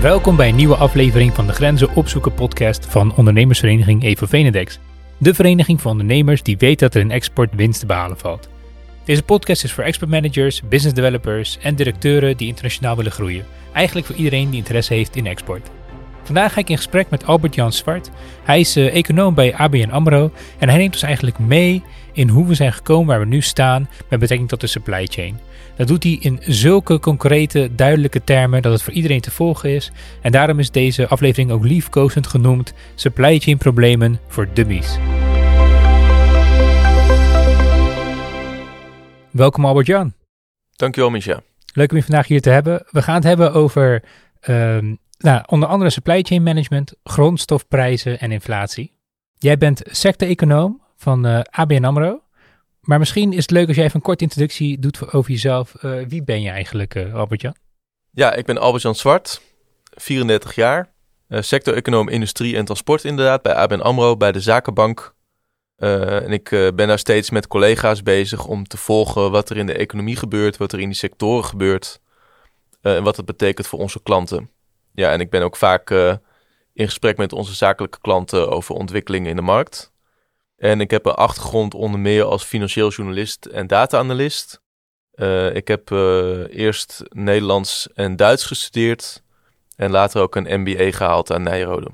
Welkom bij een nieuwe aflevering van de Grenzen Opzoeken podcast van ondernemersvereniging Evo Venedex. De vereniging van ondernemers die weet dat er in export winst te behalen valt. Deze podcast is voor export managers, business developers en directeuren die internationaal willen groeien. Eigenlijk voor iedereen die interesse heeft in export. Vandaag ga ik in gesprek met Albert Jan Zwart. Hij is uh, econoom bij ABN AMRO en hij neemt ons eigenlijk mee in hoe we zijn gekomen waar we nu staan met betrekking tot de supply chain. Dat doet hij in zulke concrete, duidelijke termen dat het voor iedereen te volgen is. En daarom is deze aflevering ook liefkozend genoemd Supply Chain Problemen voor Dummies. Welkom Albert Jan. Dankjewel Micha. Leuk om je vandaag hier te hebben. We gaan het hebben over um, nou, onder andere supply chain management, grondstofprijzen en inflatie. Jij bent sector-econoom van uh, ABN AMRO. Maar misschien is het leuk als jij even een korte introductie doet over jezelf. Uh, wie ben je eigenlijk, uh, Albert-Jan? Ja, ik ben Albert-Jan Zwart, 34 jaar. Uh, sector-econoom industrie en transport inderdaad bij ABN AMRO, bij de Zakenbank. en ik ben daar steeds met collega's bezig om te volgen wat er in de economie gebeurt, wat er in die sectoren gebeurt. en wat het betekent voor onze klanten. Ja, en ik ben ook vaak in gesprek met onze zakelijke klanten over ontwikkelingen in de markt. En ik heb een achtergrond onder meer als financieel journalist en data-analyst. Uh, ik heb uh, eerst Nederlands en Duits gestudeerd en later ook een MBA gehaald aan Nijrode.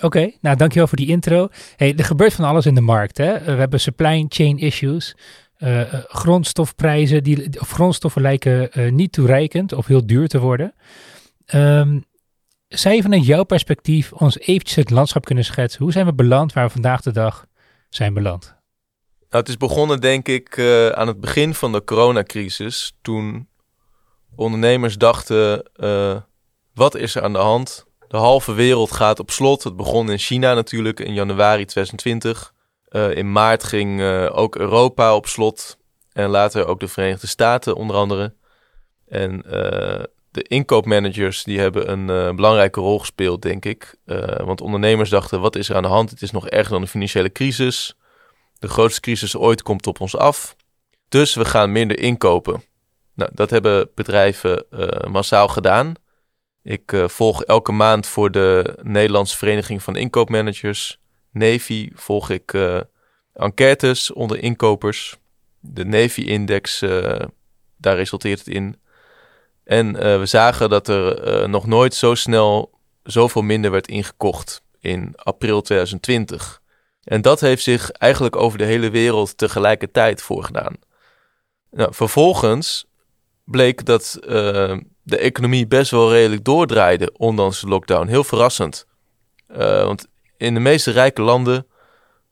Oké, nou dankjewel voor die intro. Hey, er gebeurt van alles in de markt. Hè? We hebben supply chain issues, grondstofprijzen, die, of grondstoffen lijken niet toereikend of heel duur te worden. Um, zou je vanuit jouw perspectief ons eventjes het landschap kunnen schetsen? Hoe zijn we beland waar we vandaag de dag zijn beland? Nou, het is begonnen, denk ik, uh, aan het begin van de coronacrisis. Toen ondernemers dachten: uh, wat is er aan de hand? De halve wereld gaat op slot. Het begon in China natuurlijk in januari 2020. Uh, in maart ging ook Europa op slot. En later ook de Verenigde Staten onder andere. En de inkoopmanagers die hebben een belangrijke rol gespeeld, denk ik. want ondernemers dachten, wat is er aan de hand? Het is nog erger dan de financiële crisis. De grootste crisis ooit komt op ons af. Dus we gaan minder inkopen. Nou, dat hebben bedrijven uh, massaal gedaan. Ik volg elke maand voor de Nederlandse Vereniging van Inkoopmanagers, Navy, volg ik enquêtes onder inkopers. De Navy-index, daar resulteert het in. En we zagen dat er nog nooit zo snel zoveel minder werd ingekocht in april 2020. En dat heeft zich eigenlijk over de hele wereld tegelijkertijd voorgedaan. Nou, vervolgens bleek dat uh, de economie best wel redelijk doordraaide, ondanks de lockdown. Heel verrassend. Want in de meeste rijke landen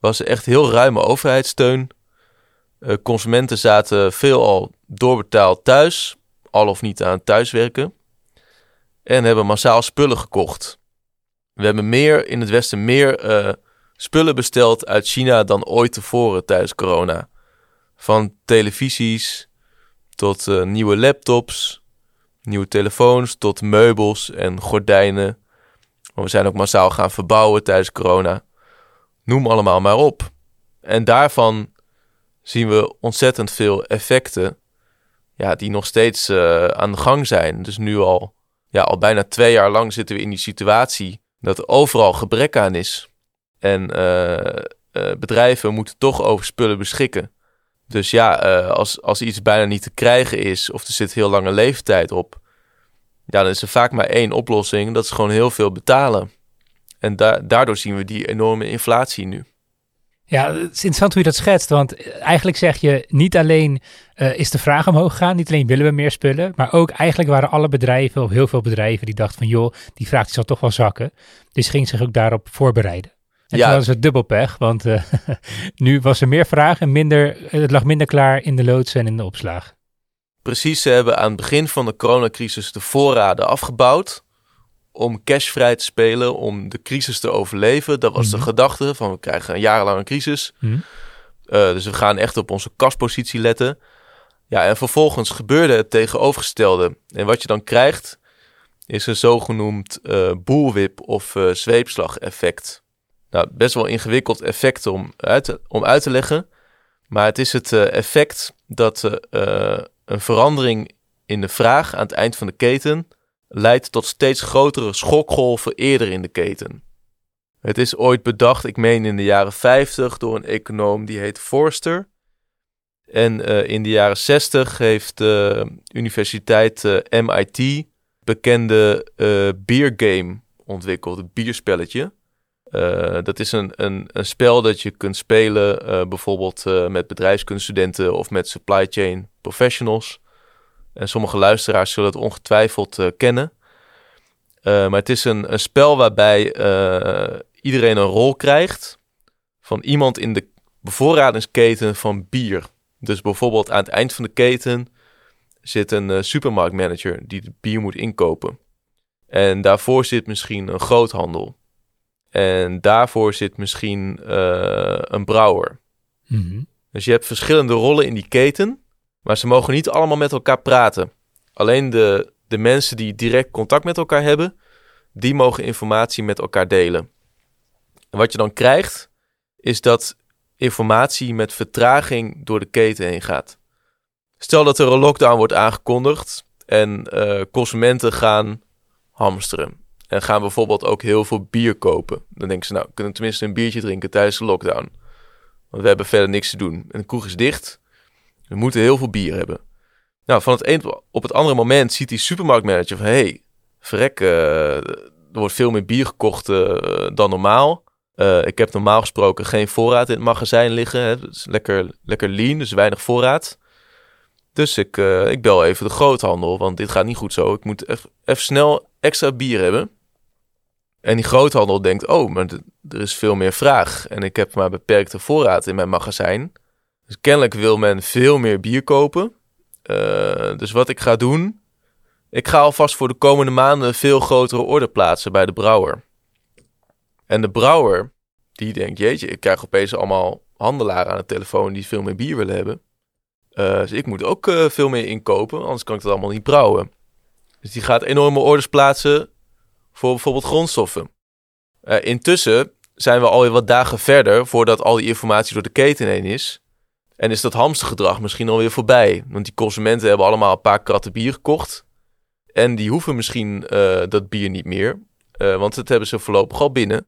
was er echt heel ruime overheidssteun. Consumenten zaten veelal doorbetaald thuis, al of niet aan thuiswerken. En hebben massaal spullen gekocht. We hebben meer in het Westen meer spullen besteld uit China dan ooit tevoren tijdens corona. Van televisies tot uh, nieuwe laptops, nieuwe telefoons tot meubels en gordijnen. We zijn ook massaal gaan verbouwen tijdens corona. Noem allemaal maar op. En daarvan zien we ontzettend veel effecten ja, die nog steeds uh, aan de gang zijn. Dus nu al, ja, al bijna twee jaar lang zitten we in die situatie dat er overal gebrek aan is. En uh, uh, bedrijven moeten toch over spullen beschikken. Dus ja, als, als iets bijna niet te krijgen is of er zit heel lange leeftijd op, ja, dan is er vaak maar één oplossing. Dat is gewoon heel veel betalen. En da daardoor zien we die enorme inflatie nu. Ja, het is interessant hoe je dat schetst. Want eigenlijk zeg je, niet alleen uh, is de vraag omhoog gegaan, niet alleen willen we meer spullen, maar ook eigenlijk waren alle bedrijven, of heel veel bedrijven, die dachten van joh, die vraag die zal toch wel zakken. Dus ging zich ook daarop voorbereiden. En ja. toen was het dubbel pech, want uh, nu was er meer vraag en minder, het lag minder klaar in de loods en in de opslag. Precies, ze hebben aan het begin van de coronacrisis de voorraden afgebouwd om cashvrij te spelen, om de crisis te overleven. Dat was mm -hmm. de mhm. gedachte van we krijgen een jarenlange crisis. Mm -hmm. uh, dus we gaan echt op onze kaspositie letten. Ja, en vervolgens gebeurde het tegenovergestelde. En wat je dan krijgt, is een zogenoemd uh, boelwip of uh, zweepslag-effect. Nou, best wel ingewikkeld effect om uit te, om uit te leggen. Maar het is het effect dat een verandering in de vraag aan het eind van de keten leidt tot steeds grotere schokgolven eerder in de keten. Het is ooit bedacht, ik meen in de jaren 50, door een econoom die heet Forster. En uh, in de jaren 60 heeft de universiteit uh, MIT bekende uh, beer game ontwikkeld, een bierspelletje. dat is een, een, een spel dat je kunt spelen, bijvoorbeeld met bedrijfskunststudenten of met supply chain professionals. En sommige luisteraars zullen het ongetwijfeld kennen. maar het is een, een spel waarbij iedereen een rol krijgt van iemand in de bevoorradingsketen van bier. Dus bijvoorbeeld aan het eind van de keten zit een uh, supermarktmanager die het bier moet inkopen. En daarvoor zit misschien een groothandel. En daarvoor zit misschien uh, een brouwer. Mhm. Dus je hebt verschillende rollen in die keten, maar ze mogen niet allemaal met elkaar praten. Alleen de, de mensen die direct contact met elkaar hebben, die mogen informatie met elkaar delen. En wat je dan krijgt, is dat informatie met vertraging door de keten heen gaat. Stel dat er een lockdown wordt aangekondigd en uh, consumenten gaan hamsteren. En gaan bijvoorbeeld ook heel veel bier kopen. Dan denken ze, nou, kunnen tenminste een biertje drinken tijdens de lockdown. Want we hebben verder niks te doen. En de kroeg is dicht. We moeten heel veel bier hebben. Nou, van het een op het andere moment ziet die supermarktmanager van... hey, verrek, uh, er wordt veel meer bier gekocht uh, dan normaal. Uh, ik heb normaal gesproken geen voorraad in het magazijn liggen. Het is lekker, lekker lean, dus weinig voorraad. Dus ik, ik bel even de groothandel, want dit gaat niet goed zo. Ik moet even snel extra bier hebben. En die groothandel denkt, oh, maar er is veel meer vraag. En ik heb maar beperkte voorraad in mijn magazijn. Dus kennelijk wil men veel meer bier kopen. Uh, dus wat ik ga doen, ik ga alvast voor de komende maanden veel grotere order plaatsen bij de brouwer. En de brouwer, die denkt, jeetje, ik krijg opeens allemaal handelaren aan de telefoon die veel meer bier willen hebben. Uh, dus ik moet ook uh, veel meer inkopen, anders kan ik het allemaal niet brouwen. Dus die gaat enorme orders plaatsen voor bijvoorbeeld grondstoffen. Intussen zijn we alweer wat dagen verder voordat al die informatie door de keten heen is. En is dat hamstergedrag misschien alweer voorbij. Want die consumenten hebben allemaal een paar kratten bier gekocht. En die hoeven misschien dat bier niet meer. want dat hebben ze voorlopig al binnen.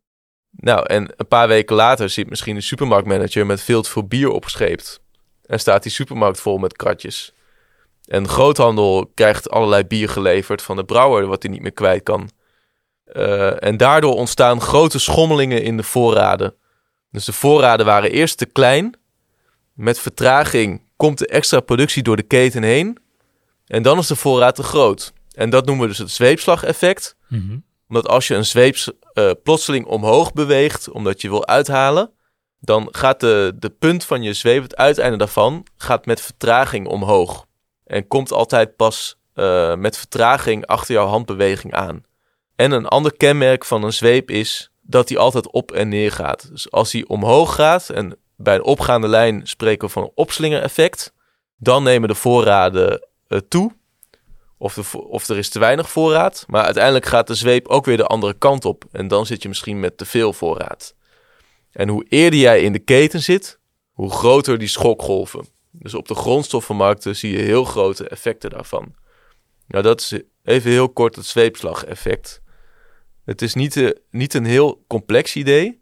Nou, en een paar weken later zit misschien een supermarktmanager met veel te veel bier opgescheept. En staat die supermarkt vol met kratjes. En de groothandel krijgt allerlei bier geleverd van de brouwer, wat hij niet meer kwijt kan. Uh, en daardoor ontstaan grote schommelingen in de voorraden. Dus de voorraden waren eerst te klein. Met vertraging komt de extra productie door de keten heen. En dan is de voorraad te groot. En dat noemen we dus het zweepslageffect. Mm omdat als je een zweep uh, plotseling omhoog beweegt, omdat je wil uithalen, dan gaat de, de punt van je zweep, het uiteinde daarvan, gaat met vertraging omhoog. En komt altijd pas uh, met vertraging achter jouw handbeweging aan. En een ander kenmerk van een zweep is dat hij altijd op en neer gaat. Dus als hij omhoog gaat, en bij een opgaande lijn spreken we van een opslingereffect, dan nemen de voorraden uh, toe of, of er is te weinig voorraad. Maar uiteindelijk gaat de zweep ook weer de andere kant op. En dan zit je misschien met te veel voorraad. En hoe eerder jij in de keten zit, hoe groter die schokgolven. Dus op de grondstoffenmarkten zie je heel grote effecten daarvan. Nou, dat is even heel kort het zweepslageffect. Het is niet, uh, niet een heel complex idee.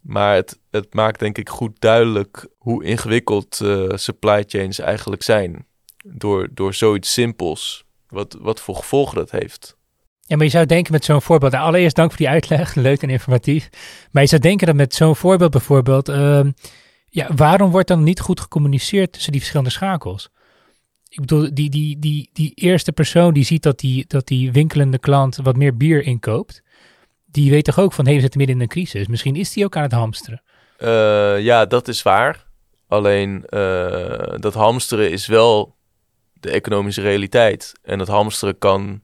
Maar het, het maakt denk ik goed duidelijk hoe ingewikkeld uh, supply chains eigenlijk zijn door, door zoiets simpels. Wat, wat voor gevolgen dat heeft. Ja, maar je zou denken met zo'n voorbeeld. Nou, allereerst dank voor die uitleg, leuk en informatief. Maar je zou denken dat met zo'n voorbeeld bijvoorbeeld. Uh, ja, waarom wordt dan niet goed gecommuniceerd tussen die verschillende schakels? Ik bedoel, die, die, die, die eerste persoon die ziet dat die, dat die winkelende klant wat meer bier inkoopt. Die weet toch ook van, hé, hey, we zitten midden in een crisis. Misschien is die ook aan het hamsteren. Uh, ja, dat is waar. Alleen uh, dat hamsteren is wel de economische realiteit. En het hamsteren kan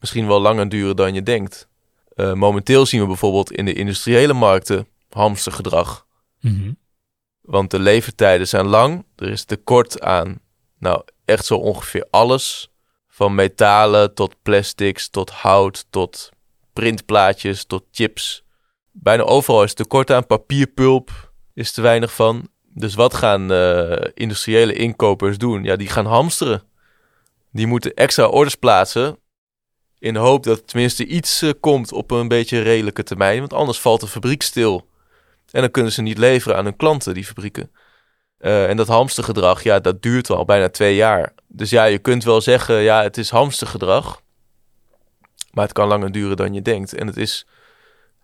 misschien wel langer duren dan je denkt. Uh, momenteel zien we bijvoorbeeld in de industriële markten hamstergedrag. Mm Want de levertijden zijn lang. Er is tekort aan, nou echt zo ongeveer alles. Van metalen tot plastics, tot hout, tot printplaatjes, tot chips. Bijna overal is tekort aan papierpulp, is te weinig van. Dus wat gaan uh, industriële inkopers doen? Ja, die gaan hamsteren. Die moeten extra orders plaatsen In de hoop dat tenminste iets uh, komt op een beetje redelijke termijn. Want anders valt de fabriek stil. En dan kunnen ze niet leveren aan hun klanten, die fabrieken. Uh, en dat hamstergedrag, ja, dat duurt al bijna twee jaar. Dus ja, je kunt wel zeggen, ja, het is hamstergedrag. Maar het kan langer duren dan je denkt. En het is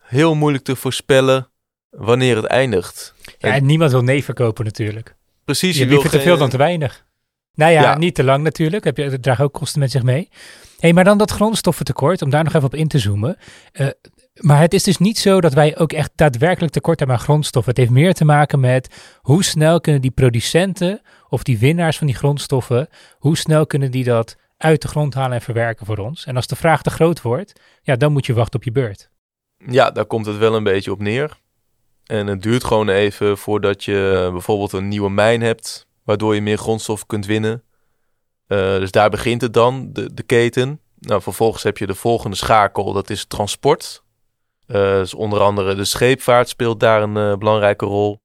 heel moeilijk te voorspellen wanneer het eindigt. Ja, en niemand wil nee verkopen natuurlijk. Precies. Je, je liever te veel dan te weinig. Nou ja, niet te lang natuurlijk. Heb je, dat draagt ook kosten met zich mee. hey, maar dan dat grondstoffentekort, om daar nog even op in te zoomen. Uh, maar het is dus niet zo dat wij ook echt daadwerkelijk tekort hebben aan grondstoffen. Het heeft meer te maken met hoe snel kunnen die producenten of die winnaars van die grondstoffen, hoe snel kunnen die dat uit de grond halen en verwerken voor ons. En als de vraag te groot wordt, ja, dan moet je wachten op je beurt. Ja, daar komt het wel een beetje op neer. En het duurt gewoon even voordat je bijvoorbeeld een nieuwe mijn hebt, waardoor je meer grondstof kunt winnen. Uh, dus daar begint het dan, de, de keten. Nou, vervolgens heb je de volgende schakel, dat is transport. Uh, dus onder andere de scheepvaart speelt daar een uh, belangrijke rol.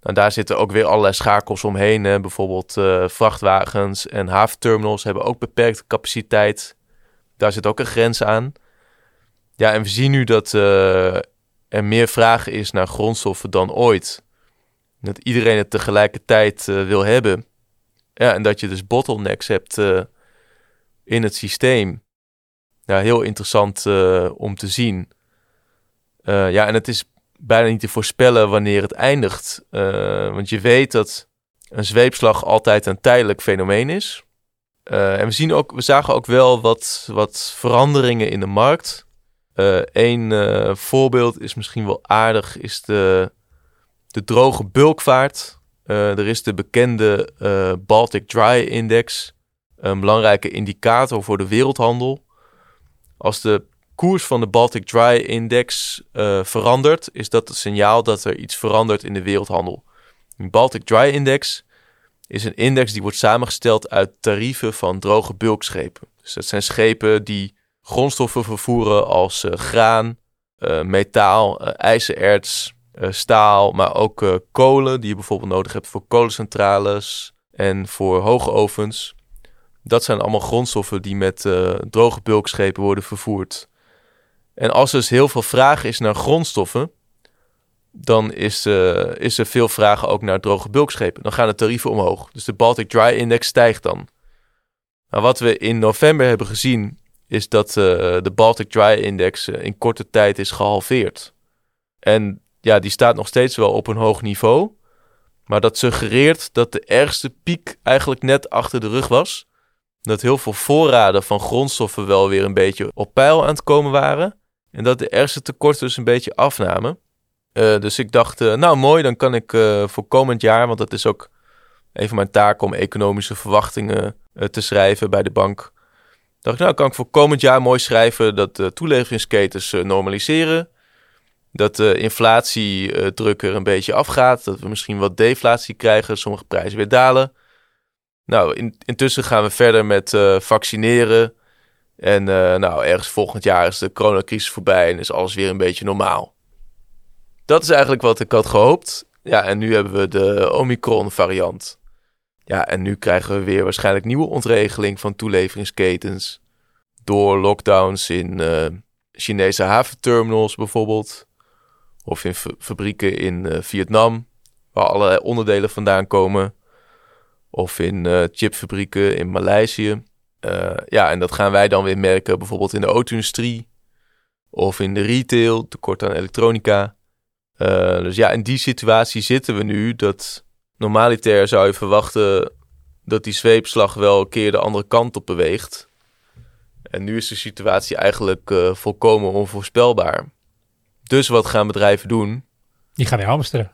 Nou, daar zitten ook weer allerlei schakels omheen. Bijvoorbeeld uh, vrachtwagens en haventerminals hebben ook beperkte capaciteit. Daar zit ook een grens aan. Ja, en we zien nu dat er meer vraag is naar grondstoffen dan ooit. Dat iedereen het tegelijkertijd wil hebben. Ja, en dat je dus bottlenecks hebt in het systeem. Ja, heel interessant om te zien. Ja, en het is bijna niet te voorspellen wanneer het eindigt. Uh, want je weet dat een zweepslag altijd een tijdelijk fenomeen is. Uh, en we, zien ook, we zagen ook wel wat, wat veranderingen in de markt. Eén voorbeeld is misschien wel aardig, is de, de droge bulkvaart. er is de bekende Baltic Dry Index, een belangrijke indicator voor de wereldhandel. Als de koers van de Baltic Dry Index uh, verandert, is dat het signaal dat er iets verandert in de wereldhandel. De Baltic Dry Index is een index die wordt samengesteld uit tarieven van droge bulkschepen. Dus dat zijn schepen die grondstoffen vervoeren als uh, graan, uh, metaal, ijzererts, staal, maar ook kolen die je bijvoorbeeld nodig hebt voor kolencentrales en voor hoogovens. Dat zijn allemaal grondstoffen die met droge bulkschepen worden vervoerd. En als er dus heel veel vraag is naar grondstoffen, dan is, uh, is er veel vraag ook naar droge bulkschepen. Dan gaan de tarieven omhoog. Dus de Baltic Dry Index stijgt dan. Maar wat we in november hebben gezien, is dat uh, de Baltic Dry Index uh, in korte tijd is gehalveerd. En ja, die staat nog steeds wel op een hoog niveau. Maar dat suggereert dat de ergste piek eigenlijk net achter de rug was. Dat heel veel voorraden van grondstoffen wel weer een beetje op peil aan het komen waren. En dat de ergste tekorten dus een beetje afnamen. Uh, dus ik dacht, uh, nou mooi, dan kan ik uh, voor komend jaar, want dat is ook een van mijn taken om economische verwachtingen te schrijven bij de bank. Dacht ik, nou kan ik voor komend jaar mooi schrijven dat de toeleveringsketens normaliseren. Dat de inflatiedruk er een beetje afgaat. Dat we misschien wat deflatie krijgen, sommige prijzen weer dalen. Nou, in, intussen gaan we verder met vaccineren. En uh, nou, ergens volgend jaar is de coronacrisis voorbij en is alles weer een beetje normaal. Dat is eigenlijk wat ik had gehoopt. Ja, en nu hebben we de Omicron-variant. Ja, en nu krijgen we weer waarschijnlijk nieuwe ontregeling van toeleveringsketens. Door lockdowns in uh, Chinese haventerminals bijvoorbeeld. Of in fabrieken in uh, Vietnam, waar allerlei onderdelen vandaan komen. Of in chipfabrieken in Maleisië. Uh, ja, en dat gaan wij dan weer merken bijvoorbeeld in de auto-industrie of in de retail, tekort aan elektronica. Uh, dus ja, in die situatie zitten we nu dat normaliter zou je verwachten dat die zweepslag wel een keer de andere kant op beweegt. En nu is de situatie eigenlijk uh, volkomen onvoorspelbaar. Dus wat gaan bedrijven doen? Die gaan weer hamsteren.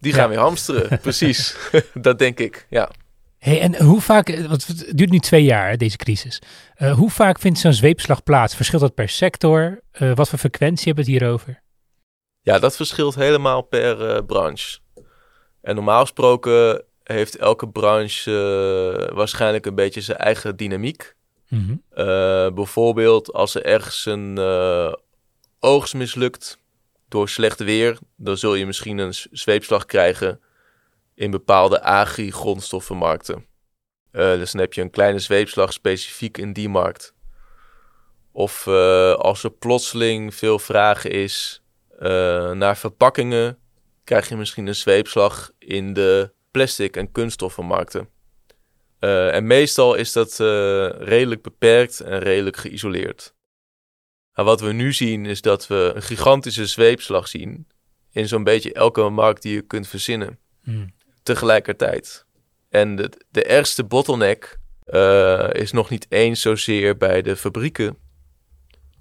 Die gaan weer hamsteren, precies. dat denk ik, ja. Hey, en hoe vaak, want het duurt nu twee jaar, deze crisis. Uh, hoe vaak vindt zo'n zweepslag plaats? Verschilt dat per sector? Uh, wat voor frequentie hebben we het hierover? Ja, dat verschilt helemaal per uh, branche. En normaal gesproken heeft elke branche waarschijnlijk een beetje zijn eigen dynamiek. Mm -hmm. bijvoorbeeld als er ergens een oogst mislukt door slecht weer, dan zul je misschien een zweepslag krijgen in bepaalde agri-grondstoffenmarkten. Uh, dus dan heb je een kleine zweepslag specifiek in die markt. Of uh, als er plotseling veel vragen is uh, naar verpakkingen, krijg je misschien een zweepslag in de plastic- en kunststoffenmarkten. En meestal is dat redelijk beperkt en redelijk geïsoleerd. Maar wat we nu zien is dat we een gigantische zweepslag zien in zo'n beetje elke markt die je kunt verzinnen. Hmm. Tegelijkertijd. En de, de ergste bottleneck uh, is nog niet eens zozeer bij de fabrieken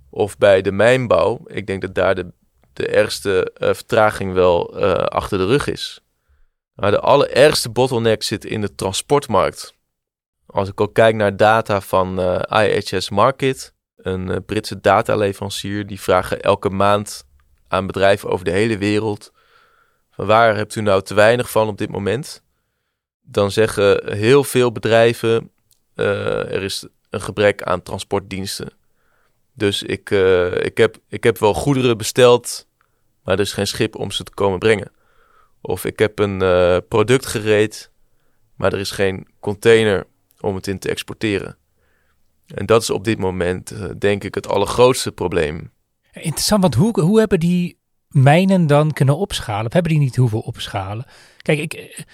of bij de mijnbouw. Ik denk dat daar de, de ergste uh, vertraging wel uh, achter de rug is. Maar de allerergste bottleneck zit in de transportmarkt. Als ik ook kijk naar data van IHS Market, een Britse dataleverancier, die vragen elke maand aan bedrijven over de hele wereld: waar hebt u nou te weinig van op dit moment? Dan zeggen heel veel bedrijven: uh, er is een gebrek aan transportdiensten. Dus ik, uh, ik, heb, ik heb wel goederen besteld, maar er is geen schip om ze te komen brengen. Of ik heb een uh, product gereed, maar er is geen container om het in te exporteren. En dat is op dit moment, denk ik, het allergrootste probleem. Interessant, want hoe, hoe hebben die mijnen dan kunnen opschalen? Hebben die niet hoeven opschalen? Kijk, ik,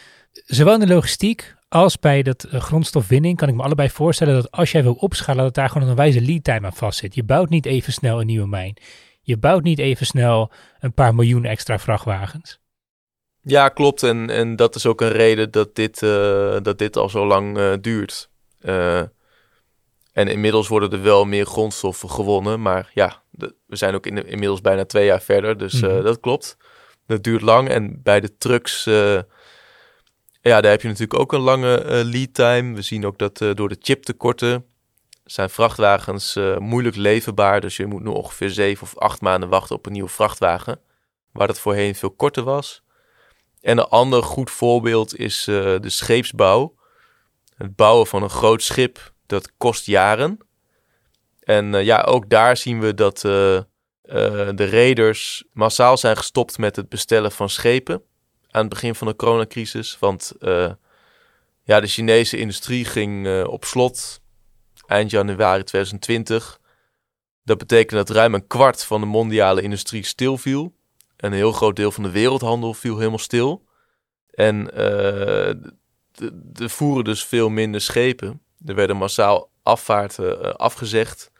zowel in de logistiek als bij dat uh, grondstofwinning kan ik me allebei voorstellen dat als jij wil opschalen, dat daar gewoon een wijze lead time aan vast zit. Je bouwt niet even snel een nieuwe mijn. Je bouwt niet even snel een paar miljoen extra vrachtwagens. Ja, klopt. En, en dat is ook een reden dat dit, uh, dat dit al zo lang duurt. En inmiddels worden er wel meer grondstoffen gewonnen. Maar ja, de, we zijn ook in, inmiddels bijna twee jaar verder. Dus mm -hmm. dat klopt. Dat duurt lang. En bij de trucks ja, daar heb je natuurlijk ook een lange uh, lead time. We zien ook dat door de chiptekorten zijn vrachtwagens moeilijk leverbaar. Dus je moet nu ongeveer zeven of acht maanden wachten op een nieuwe vrachtwagen. Waar dat voorheen veel korter was. En een ander goed voorbeeld is de scheepsbouw. Het bouwen van een groot schip, dat kost jaren. En ja, ook daar zien we dat de reders massaal zijn gestopt met het bestellen van schepen aan het begin van de coronacrisis. Want ja, de Chinese industrie ging op slot eind januari 2020. Dat betekent dat ruim een kwart van de mondiale industrie stilviel. En een heel groot deel van de wereldhandel viel helemaal stil. En er voeren dus veel minder schepen. Er werden massaal afvaarten afgezegd.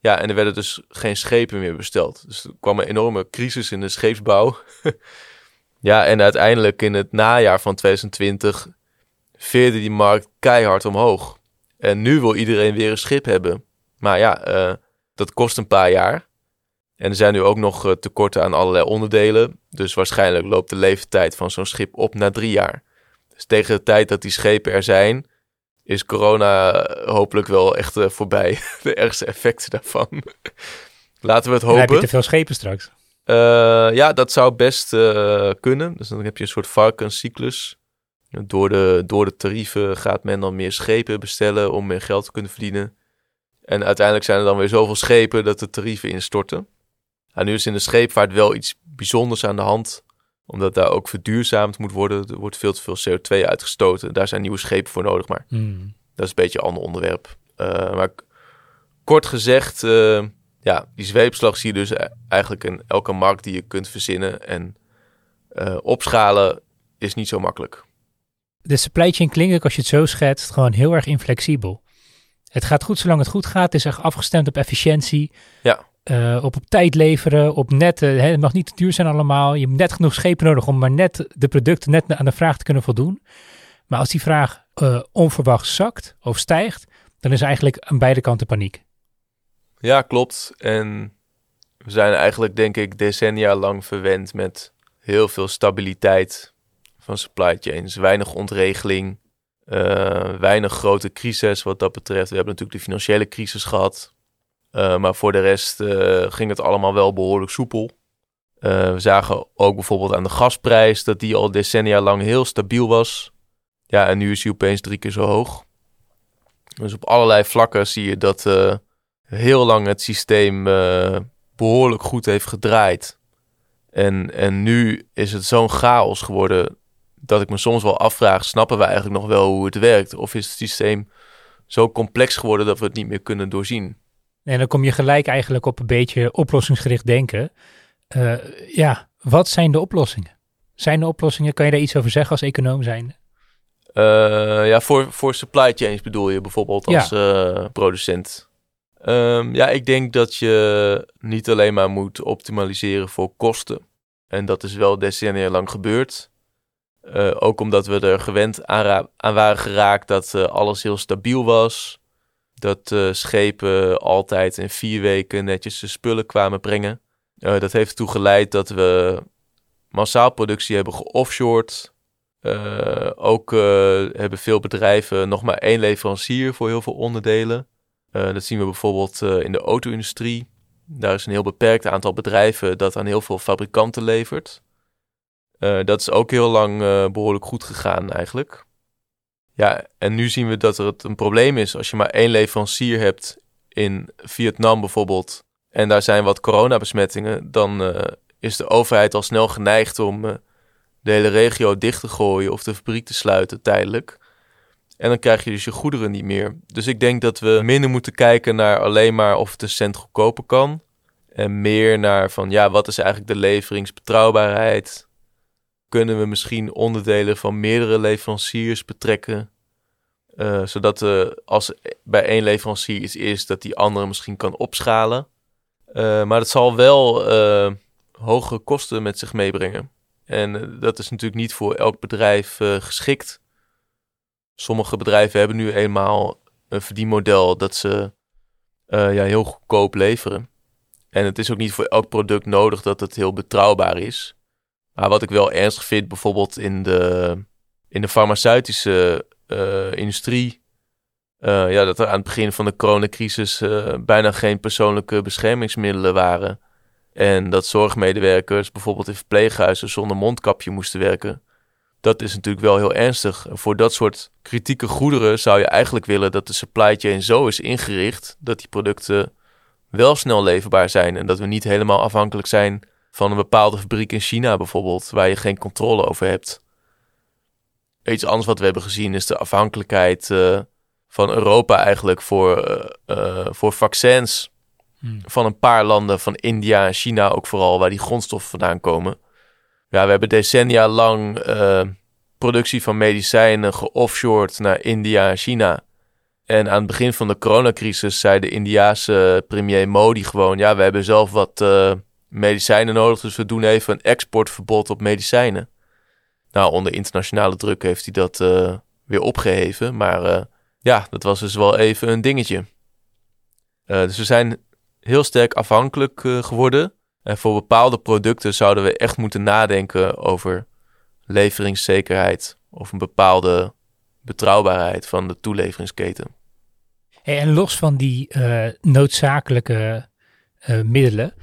Ja, en er werden dus geen schepen meer besteld. Dus er kwam een enorme crisis in de scheepsbouw. Ja, en uiteindelijk in het najaar van 2020 veerde die markt keihard omhoog. En nu wil iedereen weer een schip hebben. Maar ja, uh, dat kost een paar jaar. En er zijn nu ook nog uh, tekorten aan allerlei onderdelen. Dus waarschijnlijk loopt de leeftijd van zo'n schip op na drie jaar. Dus tegen de tijd dat die schepen er zijn, is corona hopelijk wel echt uh, voorbij. de ergste effecten daarvan. Laten we het hopen. En heb je te veel schepen straks? Uh, ja, dat zou best uh, kunnen. Dus dan heb je een soort varkenscyclus. Door de, door de tarieven gaat men dan meer schepen bestellen om meer geld te kunnen verdienen. En uiteindelijk zijn er dan weer zoveel schepen dat de tarieven instorten. Nou, nu is in de scheepvaart wel iets bijzonders aan de hand. Omdat daar ook verduurzaamd moet worden. Er wordt veel te veel CO2 uitgestoten. Daar zijn nieuwe schepen voor nodig. Maar hmm. dat is een beetje een ander onderwerp. Uh, maar kort gezegd ja, die zweepslag zie je dus e- eigenlijk in elke markt die je kunt verzinnen. En uh, opschalen is niet zo makkelijk. De supply chain klinkt als je het zo schetst, gewoon heel erg inflexibel. Het gaat goed zolang het goed gaat. Het is echt afgestemd op efficiëntie. Ja. Uh, op op tijd leveren, op net, uh, het mag niet te duur zijn allemaal. Je hebt net genoeg schepen nodig om maar net de producten net aan de vraag te kunnen voldoen. Maar als die vraag uh, onverwacht zakt of stijgt, dan is eigenlijk aan beide kanten paniek. Ja, klopt. En we zijn eigenlijk, denk ik, decennia lang verwend met heel veel stabiliteit van supply chains. Weinig ontregeling, weinig grote crisis wat dat betreft. We hebben natuurlijk de financiële crisis gehad. Uh, maar voor de rest uh, ging het allemaal wel behoorlijk soepel. we zagen ook bijvoorbeeld aan de gasprijs dat die al decennia lang heel stabiel was. Ja, en nu is die opeens drie keer zo hoog. Dus op allerlei vlakken zie je dat heel lang het systeem behoorlijk goed heeft gedraaid. En, en nu is het zo'n chaos geworden dat ik me soms wel afvraag: snappen we eigenlijk nog wel hoe het werkt? Of is het systeem zo complex geworden dat we het niet meer kunnen doorzien? En dan kom je gelijk eigenlijk op een beetje oplossingsgericht denken. Uh, ja, wat zijn de oplossingen? Zijn er oplossingen? Kan je daar iets over zeggen als econoom zijnde? Uh, ja, voor, voor supply chains bedoel je bijvoorbeeld als ja. uh, producent. Um, ja, ik denk dat je niet alleen maar moet optimaliseren voor kosten. En dat is wel decennia lang gebeurd. Uh, ook omdat we er gewend aan, aan waren geraakt dat alles heel stabiel was. Dat schepen altijd in vier weken netjes de spullen kwamen brengen. dat heeft ertoe geleid dat we massaal productie hebben geoffshored. Uh, ook hebben veel bedrijven nog maar één leverancier voor heel veel onderdelen. Dat zien we bijvoorbeeld in de auto-industrie. Daar is een heel beperkt aantal bedrijven dat aan heel veel fabrikanten levert. dat is ook heel lang behoorlijk goed gegaan eigenlijk. Ja, en nu zien we dat er het een probleem is als je maar één leverancier hebt in Vietnam bijvoorbeeld. En daar zijn wat coronabesmettingen, dan is de overheid al snel geneigd om uh, de hele regio dicht te gooien of de fabriek te sluiten tijdelijk. En dan krijg je dus je goederen niet meer. Dus ik denk dat we minder moeten kijken naar alleen maar of het een cent goedkoper kan. En meer naar van ja, wat is eigenlijk de leveringsbetrouwbaarheid? Kunnen we misschien onderdelen van meerdere leveranciers betrekken? Uh, zodat uh, als bij één leverancier iets is, dat die andere misschien kan opschalen. Uh, maar het zal wel hogere kosten met zich meebrengen. En eh, dat is natuurlijk niet voor elk bedrijf geschikt. Sommige bedrijven hebben nu eenmaal een verdienmodel dat ze ja, heel goedkoop leveren. En het is ook niet voor elk product nodig dat het heel betrouwbaar is. Maar wat ik wel ernstig vind, bijvoorbeeld in de, in de farmaceutische uh, industrie. ja, dat er aan het begin van de coronacrisis bijna geen persoonlijke beschermingsmiddelen waren. En dat zorgmedewerkers bijvoorbeeld in verpleeghuizen zonder mondkapje moesten werken. Dat is natuurlijk wel heel ernstig. voor dat soort kritieke goederen zou je eigenlijk willen dat de supply chain zo is ingericht dat die producten wel snel leverbaar zijn. En dat we niet helemaal afhankelijk zijn van een bepaalde fabriek in China bijvoorbeeld, waar je geen controle over hebt. Iets anders wat we hebben gezien is de afhankelijkheid uh, van Europa eigenlijk voor, uh, uh, voor vaccins. Hmm. van een paar landen, van India en China ook vooral, waar die grondstoffen vandaan komen. Ja, we hebben decennia lang productie van medicijnen geoffshored naar India en China. En aan het begin van de coronacrisis zei de Indiaanse premier Modi gewoon: Ja, we hebben zelf wat medicijnen nodig, dus we doen even een exportverbod op medicijnen. Nou, onder internationale druk heeft hij dat uh, weer opgeheven. Maar ja, dat was dus wel even een dingetje. dus we zijn heel sterk afhankelijk geworden. En voor bepaalde producten zouden we echt moeten nadenken over leveringszekerheid of een bepaalde betrouwbaarheid van de toeleveringsketen. En los van die noodzakelijke middelen,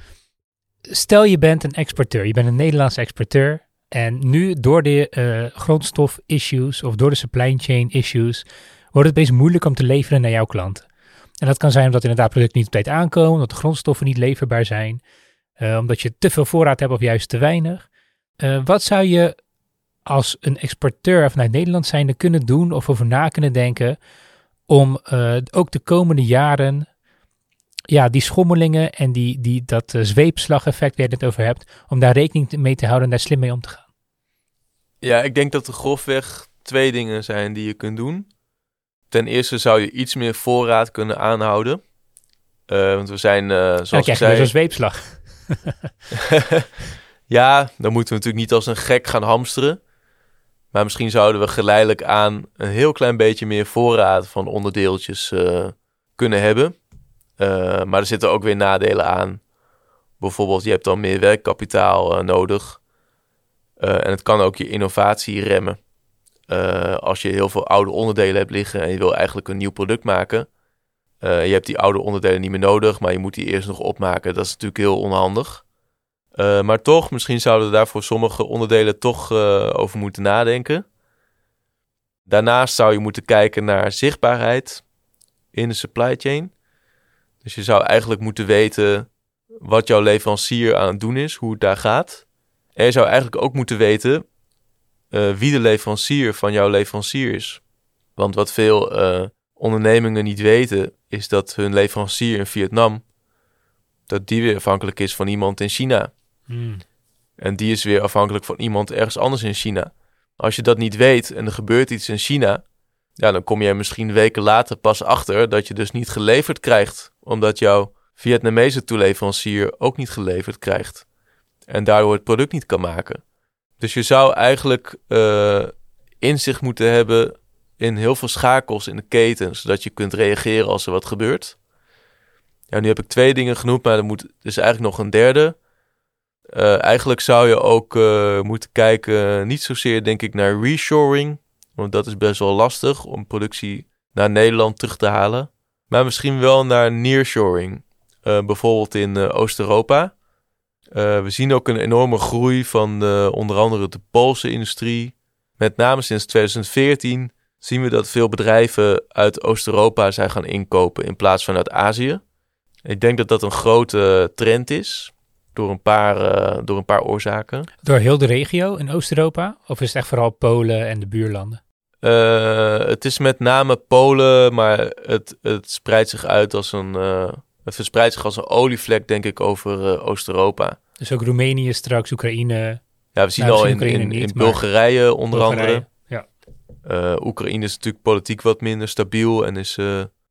stel je bent een exporteur, je bent een Nederlandse exporteur en nu door de grondstof-issues of door de supply chain issues wordt het best moeilijk om te leveren naar jouw klanten. En dat kan zijn omdat inderdaad producten niet op tijd aankomen, omdat de grondstoffen niet leverbaar zijn, uh, omdat je te veel voorraad hebt of juist te weinig. Uh, wat zou je als een exporteur vanuit Nederland zijnde kunnen doen of over na kunnen denken om uh, ook de komende jaren ja, die schommelingen en die, die, dat zweepslageffect waar je het over hebt, om daar rekening mee te houden en daar slim mee om te gaan? Ja, ik denk dat er grofweg twee dingen zijn die je kunt doen. Ten eerste zou je iets meer voorraad kunnen aanhouden. Uh, want we zijn, uh, zoals ja, ik zei... een zweepslag. ja, dan moeten we natuurlijk niet als een gek gaan hamsteren. Maar misschien zouden we geleidelijk aan een heel klein beetje meer voorraad van onderdeeltjes uh, kunnen hebben. Maar er zitten ook weer nadelen aan. Bijvoorbeeld, je hebt dan meer werkkapitaal nodig. en het kan ook je innovatie remmen. Als je heel veel oude onderdelen hebt liggen en je wil eigenlijk een nieuw product maken. Je hebt die oude onderdelen niet meer nodig, maar je moet die eerst nog opmaken. Dat is natuurlijk heel onhandig. Maar toch, misschien zouden we daar voor sommige onderdelen toch over moeten nadenken. Daarnaast zou je moeten kijken naar zichtbaarheid in de supply chain. Dus je zou eigenlijk moeten weten wat jouw leverancier aan het doen is, hoe het daar gaat. En je zou eigenlijk ook moeten weten uh, wie de leverancier van jouw leverancier is. Want wat veel uh, ondernemingen niet weten, is dat hun leverancier in Vietnam, dat die weer afhankelijk is van iemand in China. Hmm. En die is weer afhankelijk van iemand ergens anders in China. Als je dat niet weet en er gebeurt iets in China, ja, dan kom je misschien weken later pas achter dat je dus niet geleverd krijgt, omdat jouw Vietnamese toeleverancier ook niet geleverd krijgt. En daardoor het product niet kan maken. Dus je zou eigenlijk uh, inzicht moeten hebben in heel veel schakels in de keten, zodat je kunt reageren als er wat gebeurt. Ja, nu heb ik twee dingen genoemd, maar er moet dus eigenlijk nog een derde. Uh, eigenlijk zou je ook uh, moeten kijken, niet zozeer denk ik naar reshoring, want dat is best wel lastig om productie naar Nederland terug te halen. Maar misschien wel naar nearshoring, uh, bijvoorbeeld in Oost-Europa. we zien ook een enorme groei van onder andere de Poolse industrie. Met name sinds 2014 zien we dat veel bedrijven uit Oost-Europa zijn gaan inkopen in plaats van uit Azië. Ik denk dat dat een grote trend is. Door een, paar, door een paar oorzaken. Door heel de regio in Oost-Europa? Of is het echt vooral Polen en de buurlanden? Uh, het is met name Polen, maar het, het spreidt zich uit als een. Uh, het verspreidt zich als een olievlek, denk ik, over Oost-Europa. Dus ook Roemenië straks, Oekraïne. Ja, we zien nou, al in, in, in, Bulgarije onder Bulgarije, andere. Ja. Oekraïne is natuurlijk politiek wat minder stabiel en is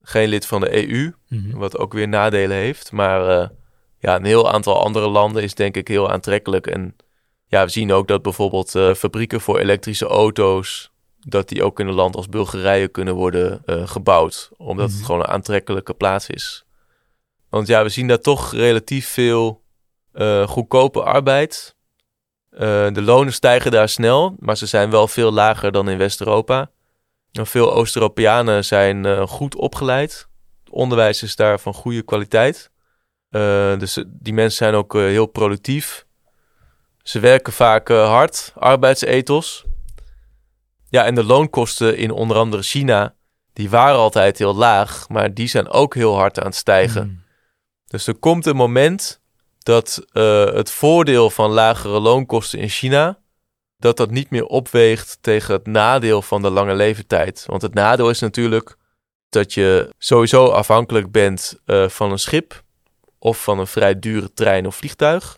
geen lid van de EU, Mhm. wat ook weer nadelen heeft. Maar ja, een heel aantal andere landen is denk ik heel aantrekkelijk. En ja, we zien ook dat bijvoorbeeld fabrieken voor elektrische auto's, dat die ook in een land als Bulgarije kunnen worden uh, gebouwd. Omdat Mhm. het gewoon een aantrekkelijke plaats is. Want ja, we zien daar toch relatief veel uh, goedkope arbeid. de lonen stijgen daar snel, maar ze zijn wel veel lager dan in West-Europa. Veel Oost-Europeanen zijn goed opgeleid. Het onderwijs is daar van goede kwaliteit. Dus die mensen zijn ook heel productief. Ze werken vaak hard, arbeidsethos. Ja, en de loonkosten in onder andere China, die waren altijd heel laag, maar die zijn ook heel hard aan het stijgen. Mm. Dus er komt een moment dat het voordeel van lagere loonkosten in China, dat dat niet meer opweegt tegen het nadeel van de lange leeftijd. Want het nadeel is natuurlijk dat je sowieso afhankelijk bent van een schip of van een vrij dure trein of vliegtuig.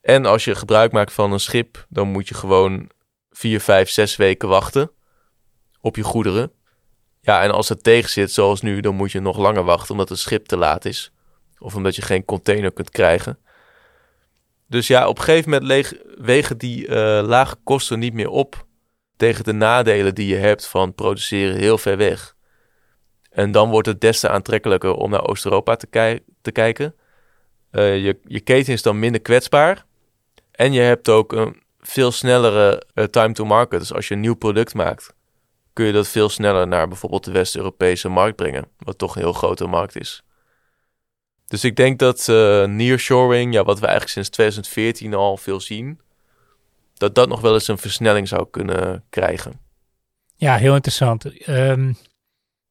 En als je gebruik maakt van een schip, dan moet je gewoon vier, vijf, zes weken wachten op je goederen. Ja, en als het tegen zit, zoals nu, dan moet je nog langer wachten omdat het schip te laat is. Of omdat je geen container kunt krijgen. Dus ja, op een gegeven moment wegen die uh, lage kosten niet meer op tegen de nadelen die je hebt van produceren heel ver weg. En dan wordt het des te aantrekkelijker om naar Oost-Europa te, ki te kijken. Uh, je, je keten is dan minder kwetsbaar. En je hebt ook een veel snellere uh, time to market. Dus als je een nieuw product maakt, kun je dat veel sneller naar bijvoorbeeld de West-Europese markt brengen. Wat toch een heel grote markt is. Dus ik denk dat uh, nearshoring, ja, wat we eigenlijk sinds 2014 al veel zien, dat dat nog wel eens een versnelling zou kunnen krijgen. Ja, heel interessant. Um,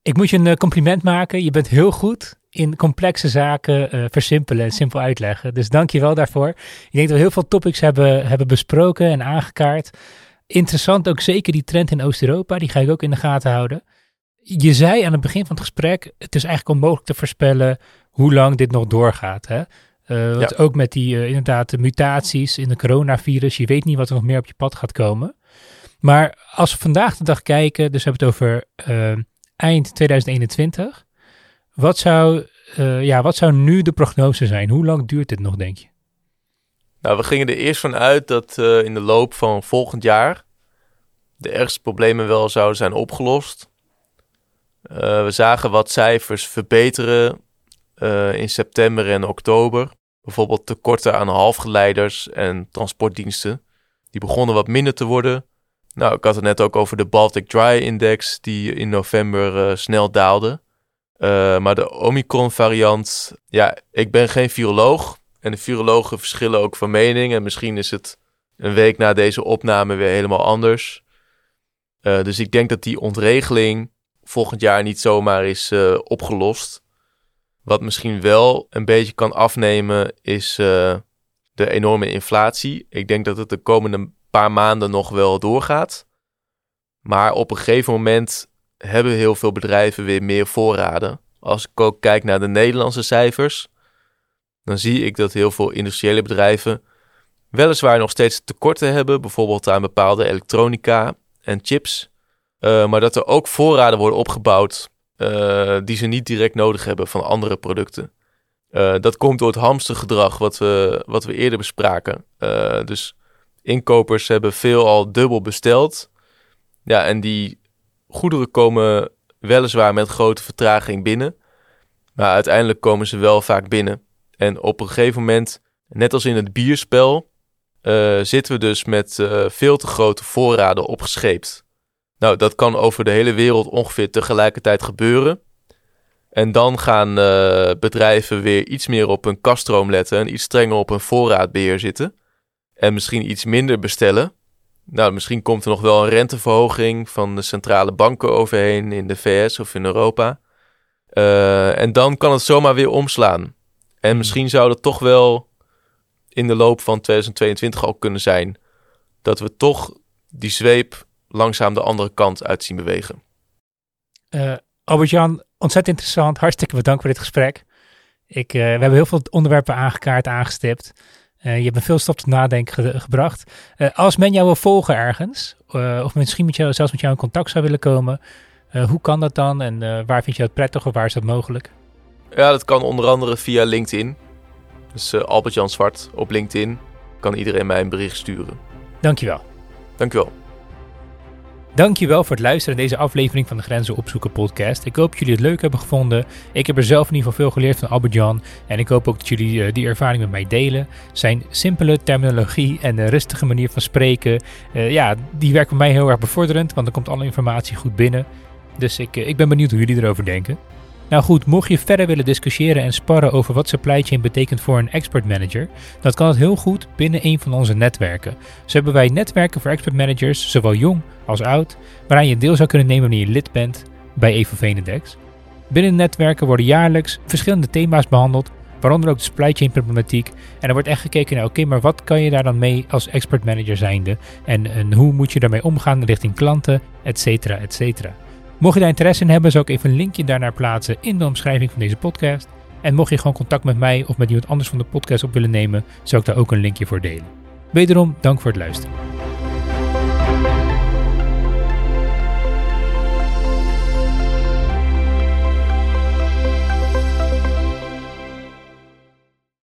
ik moet je een compliment maken. Je bent heel goed in complexe zaken uh, versimpelen en simpel uitleggen. Dus dank je wel daarvoor. Ik denk dat we heel veel topics hebben, hebben besproken en aangekaart. Interessant ook zeker die trend in Oost-Europa. Die ga ik ook in de gaten houden. Je zei aan het begin van het gesprek, het is eigenlijk onmogelijk te voorspellen hoe lang dit nog doorgaat. Hè? Uh, want ja. ook met die uh, inderdaad de mutaties in de coronavirus, je weet niet wat er nog meer op je pad gaat komen. Maar als we vandaag de dag kijken, dus we hebben het over uh, eind 2021. Wat zou, ja, wat zou nu de prognose zijn? Hoe lang duurt dit nog, denk je? Nou, we gingen er eerst van uit dat uh, in de loop van volgend jaar de ergste problemen wel zouden zijn opgelost. Uh, we zagen wat cijfers verbeteren uh, in september en oktober. Bijvoorbeeld tekorten aan halfgeleiders en transportdiensten. Die begonnen wat minder te worden. Nou, ik had het net ook over de Baltic Dry Index, die in november snel daalde. Maar de Omicron-variant, ja, ik ben geen viroloog. En de virologen verschillen ook van mening. En misschien is het een week na deze opname weer helemaal anders. Uh, dus ik denk dat die ontregeling volgend jaar niet zomaar is uh, opgelost. Wat misschien wel een beetje kan afnemen is de enorme inflatie. Ik denk dat het de komende paar maanden nog wel doorgaat. Maar op een gegeven moment hebben heel veel bedrijven weer meer voorraden. Als ik ook kijk naar de Nederlandse cijfers, dan zie ik dat heel veel industriële bedrijven weliswaar nog steeds tekorten hebben, bijvoorbeeld aan bepaalde elektronica en chips. Uh, maar dat er ook voorraden worden opgebouwd uh, die ze niet direct nodig hebben van andere producten. Uh, dat komt door het hamstergedrag wat we, wat we eerder bespraken. dus inkopers hebben veel al dubbel besteld. Ja, en die goederen komen weliswaar met grote vertraging binnen. Maar uiteindelijk komen ze wel vaak binnen. En op een gegeven moment, net als in het bierspel, uh, zitten we dus met uh, veel te grote voorraden opgescheept. Nou, dat kan over de hele wereld ongeveer tegelijkertijd gebeuren. En dan gaan uh, bedrijven weer iets meer op hun kaststroom letten en iets strenger op hun voorraadbeheer zitten. En misschien iets minder bestellen. Nou, misschien komt er nog wel een renteverhoging van de centrale banken overheen in de VS of in Europa. En dan kan het zomaar weer omslaan. En hmm. misschien zou het toch wel in de loop van 2022 al kunnen zijn dat we toch die zweep langzaam de andere kant uit zien bewegen. Uh, Albert-Jan, ontzettend interessant. Hartstikke bedankt voor dit gesprek. Ik, uh, we hebben heel veel onderwerpen aangekaart, aangestipt. Uh, je hebt me veel stop tot nadenken gebracht. als men jou wil volgen ergens, of misschien met jou, zelfs met jou in contact zou willen komen, hoe kan dat dan en waar vind je dat prettig of waar is dat mogelijk? Ja, dat kan onder andere via LinkedIn. Dus uh, Albert-Jan Zwart op LinkedIn kan iedereen mij een bericht sturen. Dankjewel. Dankjewel. Dankjewel voor het luisteren naar deze aflevering van de Grenzen Opzoeken podcast. Ik hoop dat jullie het leuk hebben gevonden. Ik heb er zelf in ieder geval veel geleerd van Albert-Jan. En ik hoop ook dat jullie uh, die ervaring met mij delen. Zijn simpele terminologie en de rustige manier van spreken, uh, ja, die werkt voor mij heel erg bevorderend. Want er komt alle informatie goed binnen. Dus ik, ik ben benieuwd hoe jullie erover denken. Nou goed, mocht je verder willen discussiëren en sparren over wat supply chain betekent voor een expert manager, dan kan het heel goed binnen een van onze netwerken. Zo hebben wij netwerken voor expert managers, zowel jong als oud, waaraan je deel zou kunnen nemen wanneer je lid bent bij Evo Venedex. Binnen netwerken worden jaarlijks verschillende thema's behandeld, waaronder ook de supply chain problematiek. En er wordt echt gekeken naar, oké, maar wat kan je daar dan mee als expert manager zijnde? En, en hoe moet je daarmee omgaan richting klanten, et cetera, et cetera. Mocht je daar interesse in hebben, zou ik even een linkje daarnaar plaatsen in de omschrijving van deze podcast. En mocht je gewoon contact met mij of met iemand anders van de podcast op willen nemen, zou ik daar ook een linkje voor delen. Wederom, dank voor het luisteren.